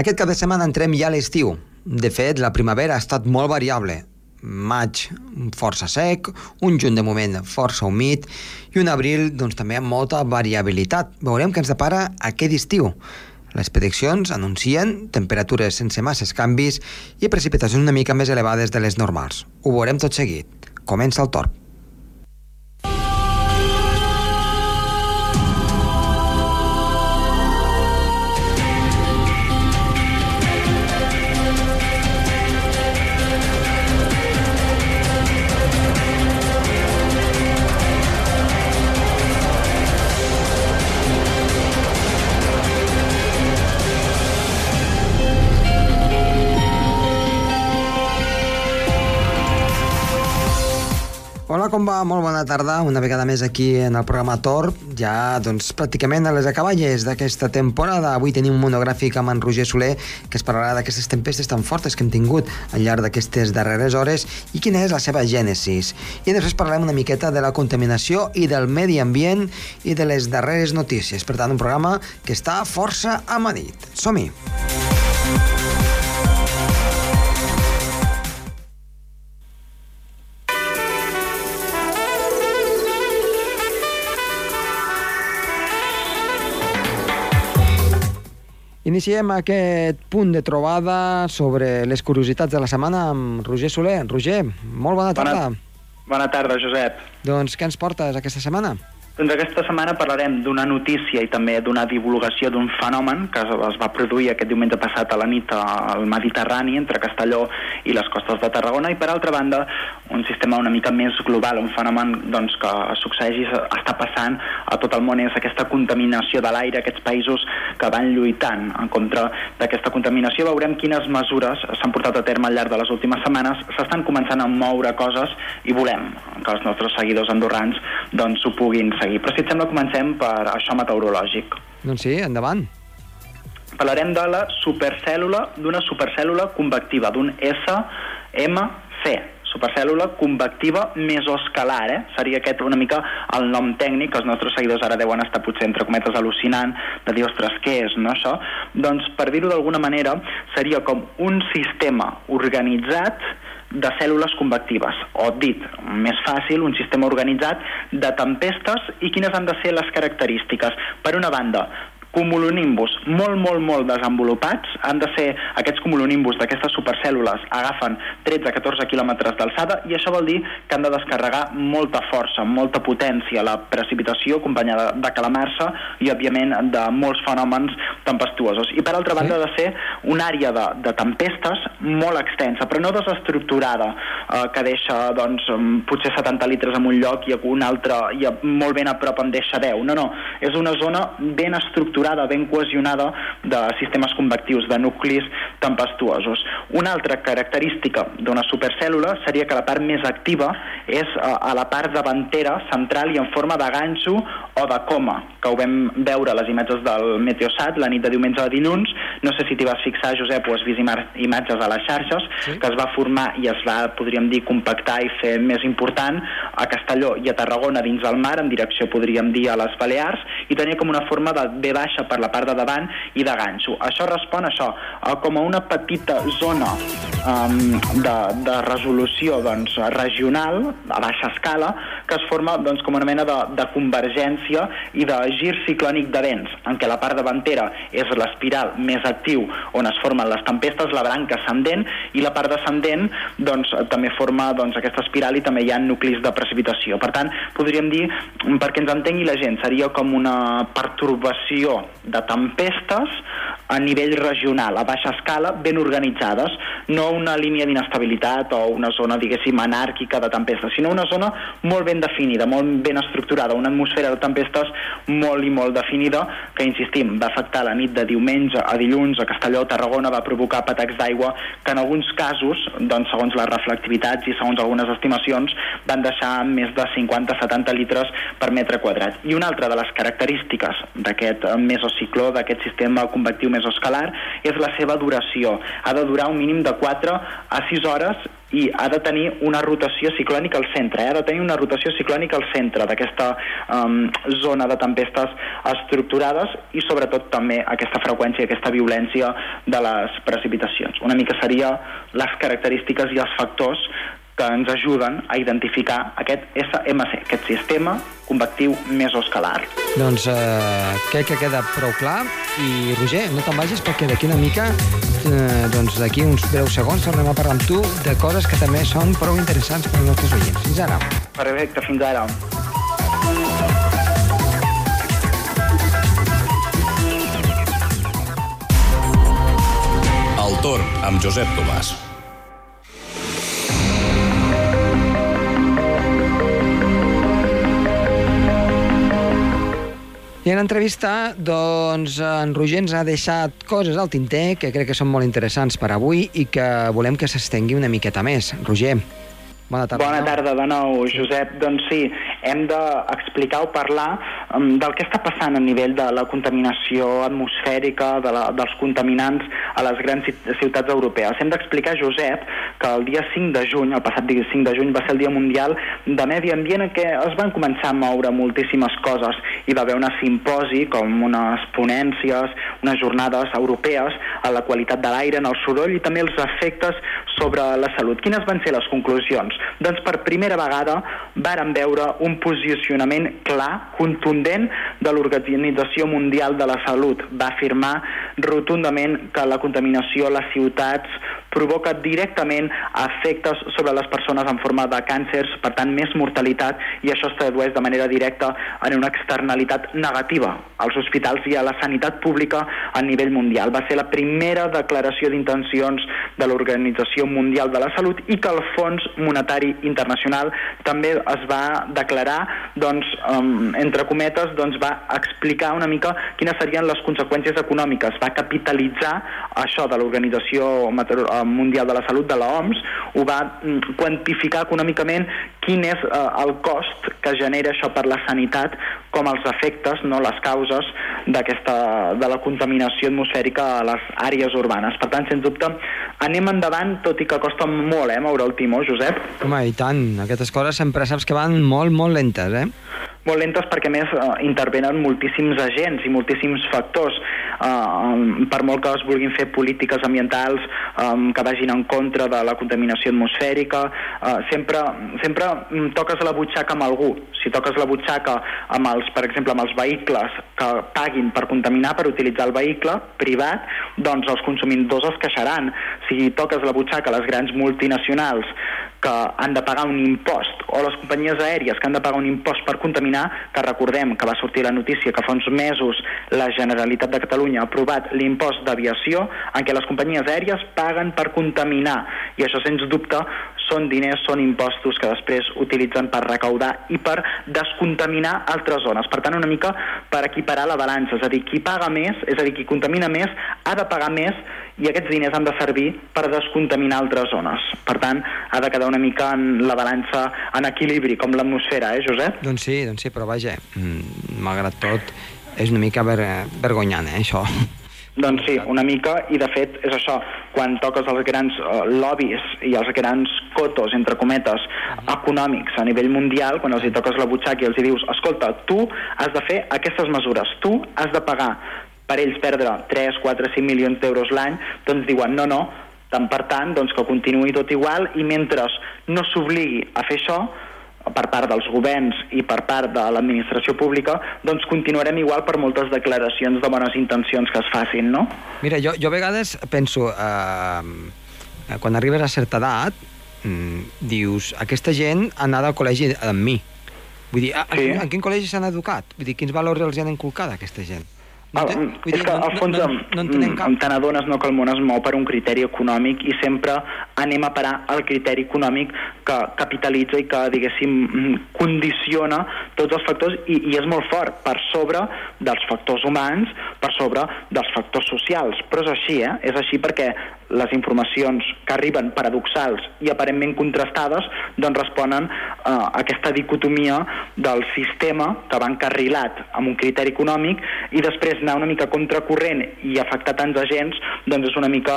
Aquest cap de setmana entrem ja a l'estiu. De fet, la primavera ha estat molt variable. Maig força sec, un juny de moment força humit i un abril doncs, també amb molta variabilitat. Veurem què ens depara aquest estiu. Les prediccions anuncien temperatures sense masses canvis i precipitacions una mica més elevades de les normals. Ho veurem tot seguit. Comença el torn. Hola, com va? Molt bona tarda. Una vegada més aquí en el programa Tor. Ja, doncs, pràcticament a les acaballes d'aquesta temporada. Avui tenim un monogràfic amb en Roger Soler que es parlarà d'aquestes tempestes tan fortes que hem tingut al llarg d'aquestes darreres hores i quina és la seva gènesis. I després parlarem una miqueta de la contaminació i del medi ambient i de les darreres notícies. Per tant, un programa que està força amanit. Som-hi! Iniciem aquest punt de trobada sobre les curiositats de la setmana amb Roger Soler. Roger, molt bona tarda. Bona, bona tarda, Josep. Doncs què ens portes aquesta setmana? Doncs aquesta setmana parlarem d'una notícia i també d'una divulgació d'un fenomen que es va produir aquest diumenge passat a la nit al Mediterrani, entre Castelló i les costes de Tarragona, i per altra banda un sistema una mica més global, un fenomen doncs, que succeeix i està passant a tot el món, és aquesta contaminació de l'aire, aquests països que van lluitant en contra d'aquesta contaminació. Veurem quines mesures s'han portat a terme al llarg de les últimes setmanes. S'estan començant a moure coses i volem que els nostres seguidors andorrans doncs, ho puguin seguir. Però si et sembla, comencem per això meteorològic. Doncs sí, endavant. Parlarem de la supercèl·lula, d'una supercèl·lula convectiva, d'un SMC, supercèl·lula convectiva mesoscalar, eh? Seria aquest una mica el nom tècnic que els nostres seguidors ara deuen estar potser entre cometes al·lucinant, de dir, ostres, què és, no, això? Doncs, per dir-ho d'alguna manera, seria com un sistema organitzat de cèl·lules convectives, o dit més fàcil, un sistema organitzat de tempestes i quines han de ser les característiques. Per una banda, cumulonimbus molt, molt, molt desenvolupats. Han de ser aquests cumulonimbus d'aquestes supercèl·lules agafen 13-14 quilòmetres d'alçada i això vol dir que han de descarregar molta força, molta potència, la precipitació acompanyada de calamar-se i, òbviament, de molts fenòmens tempestuosos. I, per altra banda, ha de ser una àrea de, de tempestes molt extensa, però no desestructurada, eh, que deixa, doncs, potser 70 litres en un lloc i un altre i molt ben a prop en deixa 10. No, no, és una zona ben estructurada estructurada, ben cohesionada de sistemes convectius, de nuclis tempestuosos. Una altra característica d'una supercèl·lula seria que la part més activa és eh, a la part davantera, central i en forma de ganxo o de coma, que ho vam veure les imatges del Meteosat la nit de diumenge a dilluns. No sé si t'hi vas fixar, Josep, o has vist imatges a les xarxes, sí. que es va formar i es va, podríem dir, compactar i fer més important a Castelló i a Tarragona dins del mar, en direcció, podríem dir, a les Balears, i tenia com una forma de B baixa per la part de davant i de ganxo. Això respon a això, a com a una petita zona um, de, de resolució doncs, regional, a baixa escala, que es forma doncs, com una mena de, de convergència i de gir ciclònic de vents, en què la part davantera és l'espiral més actiu on es formen les tempestes, la branca ascendent, i la part descendent doncs, també forma doncs, aquesta espiral i també hi ha nuclis de precipitació. Per tant, podríem dir, perquè ens entengui la gent, seria com una pertorbació de tempestes a nivell regional, a baixa escala, ben organitzades, no una línia d'inestabilitat o una zona, diguéssim, anàrquica de tempestes, sinó una zona molt ben definida, molt ben estructurada, una atmosfera de tempestes molt i molt definida, que, insistim, va afectar la nit de diumenge a dilluns a Castelló, Tarragona, va provocar patacs d'aigua que en alguns casos, doncs, segons les reflectivitats i segons algunes estimacions, van deixar més de 50-70 litres per metre quadrat. I una altra de les característiques d'aquest mesocicló, d'aquest sistema convectiu mesoscalar, és la seva duració. Ha de durar un mínim de 4 a 6 hores i ha de tenir una rotació ciclònica al centre, eh? ha de tenir una rotació ciclònica al centre d'aquesta um, zona de tempestes estructurades i sobretot també aquesta freqüència, aquesta violència de les precipitacions. Una mica seria les característiques i els factors que ens ajuden a identificar aquest SMC, aquest sistema convectiu mesoscalar. Doncs eh, crec que queda prou clar i Roger, no te'n vagis perquè d'aquí una mica eh, doncs d'aquí uns breus segons tornem a parlar amb tu de coses que també són prou interessants per als nostres oients. Fins ara. Perfecte, fins ara. El torn amb Josep Tomàs. I en entrevista, doncs, en Roger ens ha deixat coses al tinter que crec que són molt interessants per avui i que volem que s'estengui una miqueta més. Roger, Bona tarda. Bona tarda de nou, Josep. Doncs sí, hem d'explicar o parlar um, del que està passant a nivell de la contaminació atmosfèrica, de la, dels contaminants a les grans ciutats europees. Hem d'explicar, Josep, que el dia 5 de juny, el passat dia 5 de juny, va ser el Dia Mundial de Medi Ambient en què es van començar a moure moltíssimes coses. Hi va haver una simposi, com unes ponències, unes jornades europees a la qualitat de l'aire, en el soroll i també els efectes sobre la salut. Quines van ser les conclusions? Doncs per primera vegada varen veure un posicionament clar, contundent de l'Organització Mundial de la Salut. Va afirmar rotundament que la contaminació a les ciutats provoca directament efectes sobre les persones en forma de càncers, per tant més mortalitat, i això es tradueix de manera directa en una externalitat negativa als hospitals i a la sanitat pública a nivell mundial. Va ser la primera declaració d'intencions de l'Organització Mundial de la Salut i que el Fons Monetari Internacional també es va declarar, doncs, entre cometes, doncs va explicar una mica quines serien les conseqüències econòmiques. Va capitalitzar això de l'Organització Mundial de la Salut, de l'OMS, ho va mm, quantificar econòmicament quin és eh, el cost que genera això per la sanitat, com els efectes, no les causes de la contaminació atmosfèrica a les àrees urbanes. Per tant, sens dubte, anem endavant, tot i que costa molt, eh, moure el timó, Josep. Home, i tant. Aquestes coses sempre saps que van molt, molt lentes, eh? Molt lentes perquè més eh, intervenen moltíssims agents i moltíssims factors. Eh, per molt que es vulguin fer polítiques ambientals eh, que vagin en contra de la contaminació atmosfèrica eh, sempre, sempre toques la butxaca amb algú. Si toques la butxaca amb els, per exemple amb els vehicles que paguin per contaminar per utilitzar el vehicle privat doncs els consumidors es queixaran. Si toques la butxaca a les grans multinacionals que han de pagar un impost, o les companyies aèries que han de pagar un impost per contaminar, que recordem que va sortir la notícia que fa uns mesos la Generalitat de Catalunya ha aprovat l'impost d'aviació en què les companyies aèries paguen per contaminar, i això sens dubte són diners, són impostos que després utilitzen per recaudar i per descontaminar altres zones. Per tant, una mica per equiparar la balança, és a dir, qui paga més, és a dir, qui contamina més, ha de pagar més i aquests diners han de servir per descontaminar altres zones. Per tant, ha de quedar una mica en la balança en equilibri, com l'atmosfera, eh, Josep? Doncs sí, doncs sí, però vaja, mm, malgrat tot, és una mica ver vergonyant, eh, això. Doncs sí, una mica, i de fet és això, quan toques els grans uh, lobbies i els grans cotos, entre cometes, econòmics a nivell mundial, quan els hi toques la butxaca i els hi dius, escolta, tu has de fer aquestes mesures, tu has de pagar per ells perdre 3, 4, 5 milions d'euros l'any, doncs diuen no, no, tant per tant doncs que continuï tot igual i mentre no s'obligui a fer això, per part dels governs i per part de l'administració pública, doncs continuarem igual per moltes declaracions de bones intencions que es facin, no? Mira, jo, jo a vegades penso, eh, quan arribes a certa edat, mm, dius, aquesta gent ha anat al col·legi amb mi. Vull dir, a, sí. a, en quin col·legi s'han educat? Vull dir, quins valors els han inculcat aquesta gent? No, ah, és dir, que al fons no, no, no mm, te n'adones no, que el món es mou per un criteri econòmic i sempre anem a parar al criteri econòmic que capitalitza i que, diguéssim, mm, condiciona tots els factors i, i és molt fort per sobre dels factors humans, per sobre dels factors socials. Però és així, eh? És així perquè les informacions que arriben paradoxals i aparentment contrastades doncs responen eh, a aquesta dicotomia del sistema que va encarrilat amb un criteri econòmic i després anar una mica contracorrent i afectar tants agents doncs és una mica,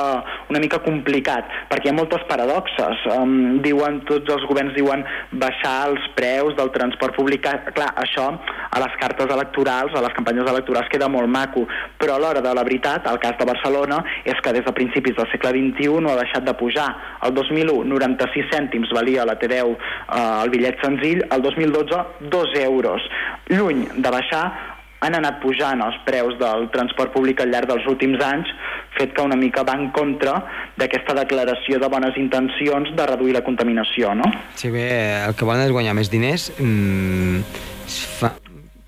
una mica complicat perquè hi ha moltes moltes paradoxes. Um, diuen, tots els governs diuen baixar els preus del transport públic. Clar, això a les cartes electorals, a les campanyes electorals queda molt maco, però a l'hora de la veritat, el cas de Barcelona és que des de principis del segle XXI no ha deixat de pujar. El 2001, 96 cèntims valia la T10 eh, el bitllet senzill, el 2012, 2 euros. Lluny de baixar, han anat pujant els preus del transport públic al llarg dels últims anys, fet que una mica va en contra d'aquesta declaració de bones intencions de reduir la contaminació, no? Sí, bé, el que volen és guanyar més diners, mmm, fa,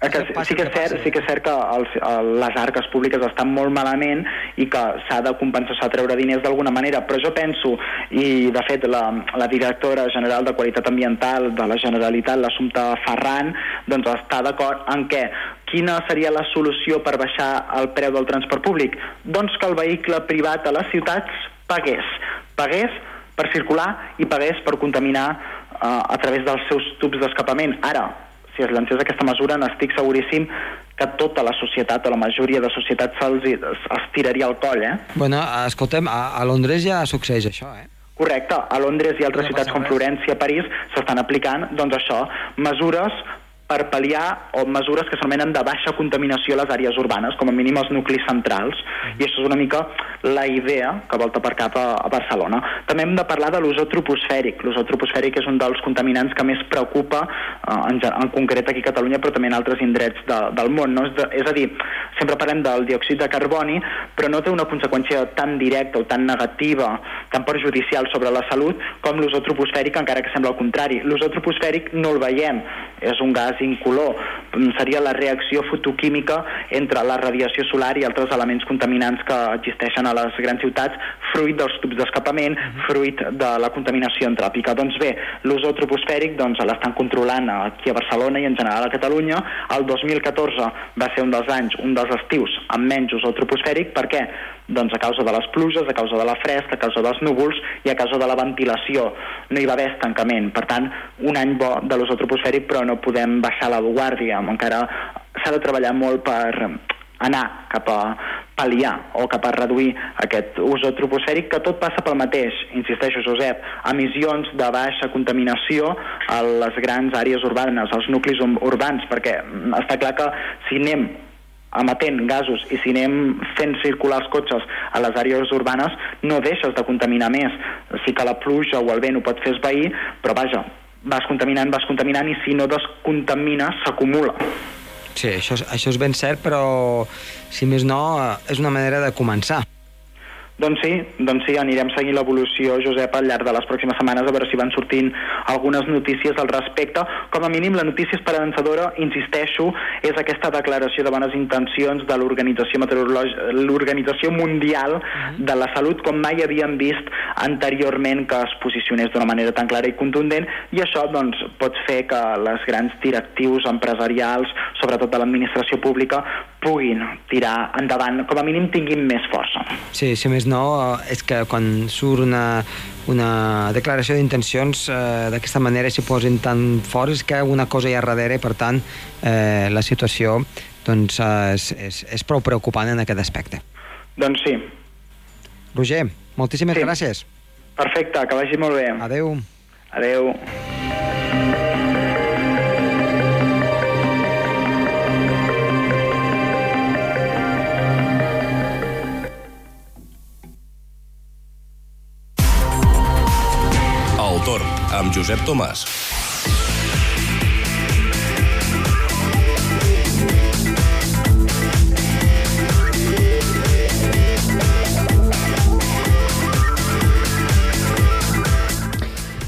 que, sí, que és cert, sí que és cert que els, les arques públiques estan molt malament i que s'ha de compensar, s'ha de treure diners d'alguna manera, però jo penso, i de fet la, la directora general de Qualitat Ambiental de la Generalitat, l'Assumpta Ferran, doncs està d'acord en què quina seria la solució per baixar el preu del transport públic? Doncs que el vehicle privat a les ciutats pagués. Pagués per circular i pagués per contaminar eh, a través dels seus tubs d'escapament. Ara, si es lancés aquesta mesura, n'estic seguríssim que tota la societat o la majoria de societats se'ls es tiraria al coll, eh? Bueno, escoltem, a, a Londres ja succeeix això, eh? Correcte, a Londres i altres no ciutats com Florència, París, s'estan aplicant, doncs això, mesures per pal·liar o mesures que s'anomenen de baixa contaminació a les àrees urbanes, com a mínim els nuclis centrals, mm. i això és una mica la idea que volta per cap a, a Barcelona. També hem de parlar de l'ozó troposfèric. L'ozó troposfèric és un dels contaminants que més preocupa, eh, en, en concret aquí a Catalunya, però també en altres indrets de, del món. No? És, de, és a dir, sempre parlem del diòxid de carboni, però no té una conseqüència tan directa o tan negativa, tan perjudicial sobre la salut com l'ozó troposfèric, encara que sembla el contrari. L'ozó troposfèric no el veiem, és un gas gas incolor. Seria la reacció fotoquímica entre la radiació solar i altres elements contaminants que existeixen a les grans ciutats, fruit dels tubs d'escapament, fruit de la contaminació antròpica. Doncs bé, l'ozó troposfèric doncs, l'estan controlant aquí a Barcelona i en general a Catalunya. El 2014 va ser un dels anys, un dels estius amb menys ozó troposfèric. Per què? Doncs a causa de les pluges, a causa de la fresca, a causa dels núvols i a causa de la ventilació. No hi va haver estancament. Per tant, un any bo de l'ús troposfèric, però no podem baixar la guàrdia. Encara s'ha de treballar molt per anar cap a pal·liar o cap a reduir aquest ús troposfèric, que tot passa pel mateix, insisteixo, Josep, emissions de baixa contaminació a les grans àrees urbanes, als nuclis urbans, perquè està clar que si anem emetent gasos i si anem fent circular els cotxes a les àrees urbanes no deixes de contaminar més. Sí que la pluja o el vent ho pot fer esvair, però vaja, vas contaminant, vas contaminant i si no descontamines s'acumula. Sí, això, això és ben cert, però si més no, és una manera de començar. Doncs sí, doncs sí, anirem seguint l'evolució, Josep, al llarg de les pròximes setmanes, a veure si van sortint algunes notícies al respecte. Com a mínim, la notícia esperançadora, insisteixo, és aquesta declaració de bones intencions de l'Organització l'Organització Mundial de la Salut, com mai havíem vist anteriorment que es posicionés d'una manera tan clara i contundent, i això doncs, pot fer que les grans directius empresarials, sobretot de l'administració pública, puguin tirar endavant, com a mínim tinguin més força. Sí, si més no, eh, és que quan surt una, una declaració d'intencions eh, d'aquesta manera s'hi posen tan forts que una cosa hi ha darrere, per tant, eh, la situació doncs, és, és, és prou preocupant en aquest aspecte. Doncs sí. Roger, moltíssimes sí. gràcies. Perfecte, que vagi molt bé. Adeu. Adeu. Amb Josep Tomàs.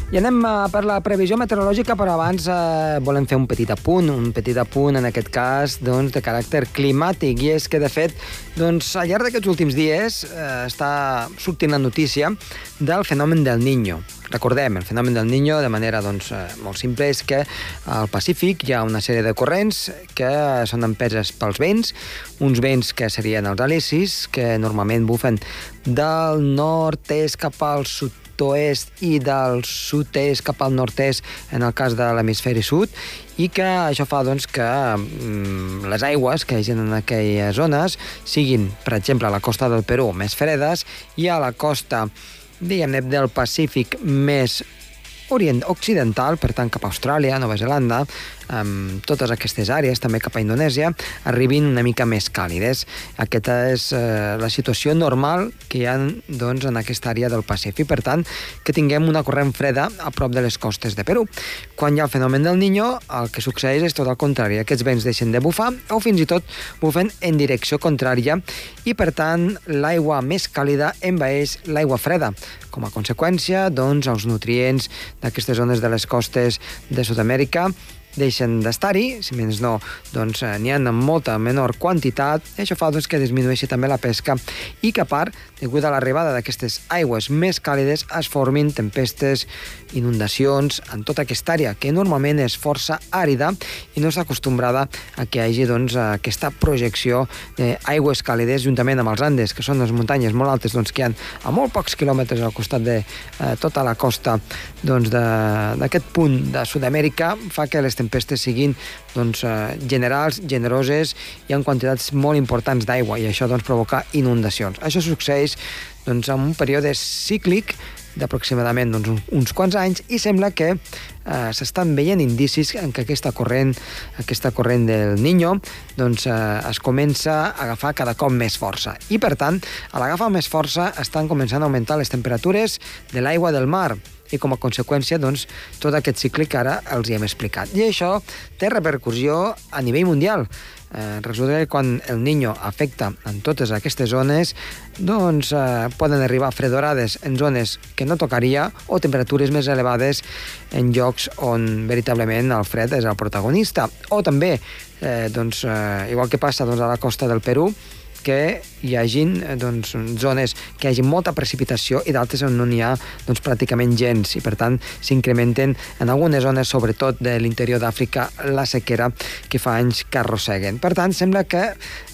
I anem eh, per la previsió meteorològica, però abans eh, volem fer un petit apunt, un petit apunt, en aquest cas, doncs, de caràcter climàtic, i és que, de fet, doncs, al llarg d'aquests últims dies eh, està sortint la notícia del fenomen del Niño. Recordem, el fenomen del Niño, de manera doncs, eh, molt simple, és que al Pacífic hi ha una sèrie de corrents que són empeses pels vents, uns vents que serien els alicis, que normalment bufen del nord-est cap al sud nord-oest i del sud-est cap al nord-est en el cas de l'hemisferi sud i que això fa doncs, que mm, les aigües que hi ha en aquelles zones siguin, per exemple, a la costa del Perú més fredes i a la costa diguem-ne, del Pacífic més orient occidental, per tant cap a Austràlia, Nova Zelanda, amb totes aquestes àrees, també cap a Indonèsia, arribin una mica més càlides. Aquesta és eh, la situació normal que hi ha doncs, en aquesta àrea del Pacífic. Per tant, que tinguem una corrent freda a prop de les costes de Perú. Quan hi ha el fenomen del Niño, el que succeeix és tot el contrari. Aquests vents deixen de bufar o fins i tot bufen en direcció contrària i, per tant, l'aigua més càlida envaeix l'aigua freda. Com a conseqüència, doncs, els nutrients d'aquestes zones de les costes de Sud-amèrica deixen d'estar-hi, si menys no, doncs eh, n'hi ha en molta menor quantitat, i això fa doncs, que disminueixi també la pesca i que a part, degut a l'arribada d'aquestes aigües més càlides, es formin tempestes, inundacions en tota aquesta àrea, que normalment és força àrida i no està acostumbrada a que hi hagi doncs, aquesta projecció d'aigües càlides juntament amb els Andes, que són les muntanyes molt altes doncs, que hi ha a molt pocs quilòmetres al costat de eh, tota la costa doncs, d'aquest punt de Sud-amèrica, fa que les tempestes tempestes siguin doncs, eh, generals, generoses i en quantitats molt importants d'aigua i això doncs, provoca inundacions. Això succeeix doncs, en un període cíclic d'aproximadament doncs, uns quants anys i sembla que eh, s'estan veient indicis en què aquesta corrent, aquesta corrent del Niño doncs, eh, es comença a agafar cada cop més força. I, per tant, a l'agafar més força estan començant a augmentar les temperatures de l'aigua del mar i com a conseqüència doncs, tot aquest cicle que ara els hi hem explicat. I això té repercussió a nivell mundial. Eh, resulta que quan el Niño afecta en totes aquestes zones, doncs eh, poden arribar fredorades en zones que no tocaria o temperatures més elevades en llocs on veritablement el fred és el protagonista. O també, eh, doncs, eh, igual que passa doncs, a la costa del Perú, que hi hagin eh, doncs, zones que hi hagi molta precipitació i d'altres on no n'hi ha doncs, pràcticament gens i per tant s'incrementen en algunes zones, sobretot de l'interior d'Àfrica, la sequera que fa anys que arrosseguen. Per tant, sembla que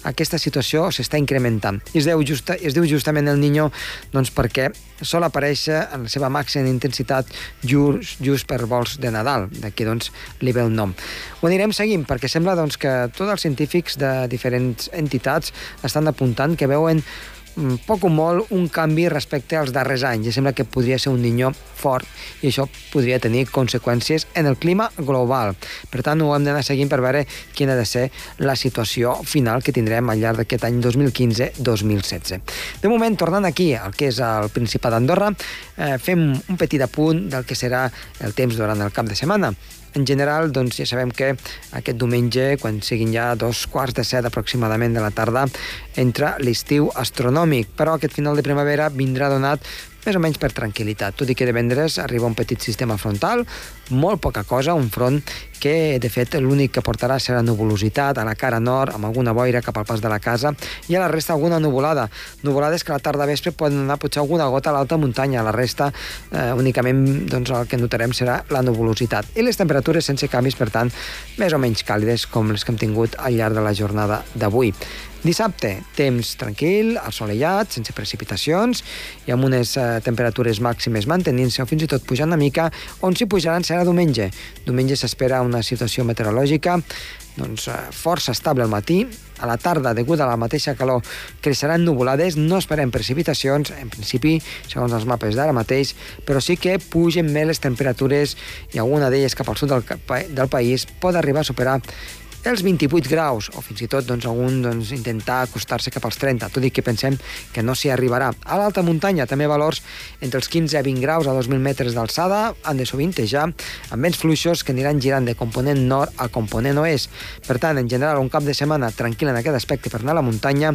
aquesta situació s'està incrementant. I es, deu es diu justament el Niño doncs, perquè sol aparèixer en la seva màxima intensitat just, just per vols de Nadal, d'aquí doncs li ve el nom. Ho anirem seguint perquè sembla doncs, que tots els científics de diferents entitats estan apuntant que veuen Mm, poc o molt un canvi respecte als darrers anys. I sembla que podria ser un niño fort i això podria tenir conseqüències en el clima global. Per tant, ho hem d'anar seguint per veure quina ha de ser la situació final que tindrem al llarg d'aquest any 2015-2016. De moment, tornant aquí, al que és el Principat d'Andorra, eh, fem un petit apunt del que serà el temps durant el cap de setmana. En general, doncs, ja sabem que aquest diumenge, quan siguin ja dos quarts de set aproximadament de la tarda, entra l'estiu astronòmic, però aquest final de primavera vindrà donat més o menys per tranquil·litat, tot i que divendres arriba un petit sistema frontal, molt poca cosa, un front que de fet l'únic que portarà serà nuvolositat a la cara nord, amb alguna boira cap al pas de la casa, i a la resta alguna nuvolada. Nuvolades que a la tarda vespre poden anar potser alguna gota a l'alta muntanya, a la resta eh, únicament doncs, el que notarem serà la nuvolositat. I les temperatures sense canvis, per tant, més o menys càlides com les que hem tingut al llarg de la jornada d'avui. Dissabte, temps tranquil, assolellat, sense precipitacions i amb unes eh, temperatures màximes mantenint-se o fins i tot pujant una mica, on s'hi pujaran serà diumenge. Diumenge s'espera una situació meteorològica doncs, eh, força estable al matí, a la tarda, degut a la mateixa calor, creixeran nuvolades, no esperem precipitacions, en principi, segons els mapes d'ara mateix, però sí que pugen més les temperatures i alguna d'elles cap al sud del, del país pot arribar a superar els 28 graus, o fins i tot doncs, algun doncs, intentar acostar-se cap als 30, tot i que pensem que no s'hi arribarà. A l'alta muntanya també valors entre els 15 a 20 graus a 2.000 metres d'alçada han de sovintejar amb vents fluixos que aniran girant de component nord a component oest. Per tant, en general, un cap de setmana tranquil en aquest aspecte per anar a la muntanya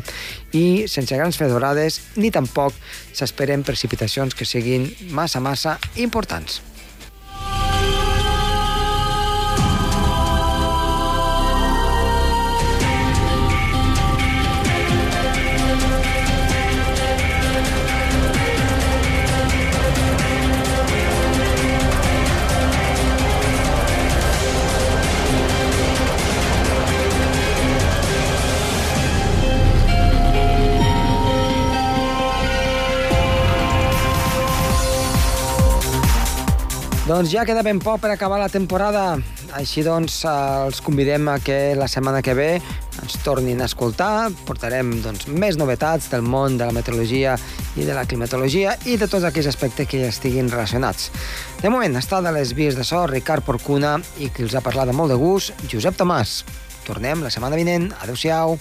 i sense grans fredorades ni tampoc s'esperen precipitacions que siguin massa, massa importants. Doncs ja queda ben poc per acabar la temporada. Així doncs, els convidem a que la setmana que ve ens tornin a escoltar. Portarem doncs, més novetats del món de la meteorologia i de la climatologia i de tots aquells aspectes que estiguin relacionats. De moment està de les vies de so Ricard Porcuna i qui els ha parlat de molt de gust, Josep Tomàs. Tornem la setmana vinent. Adéu-siau.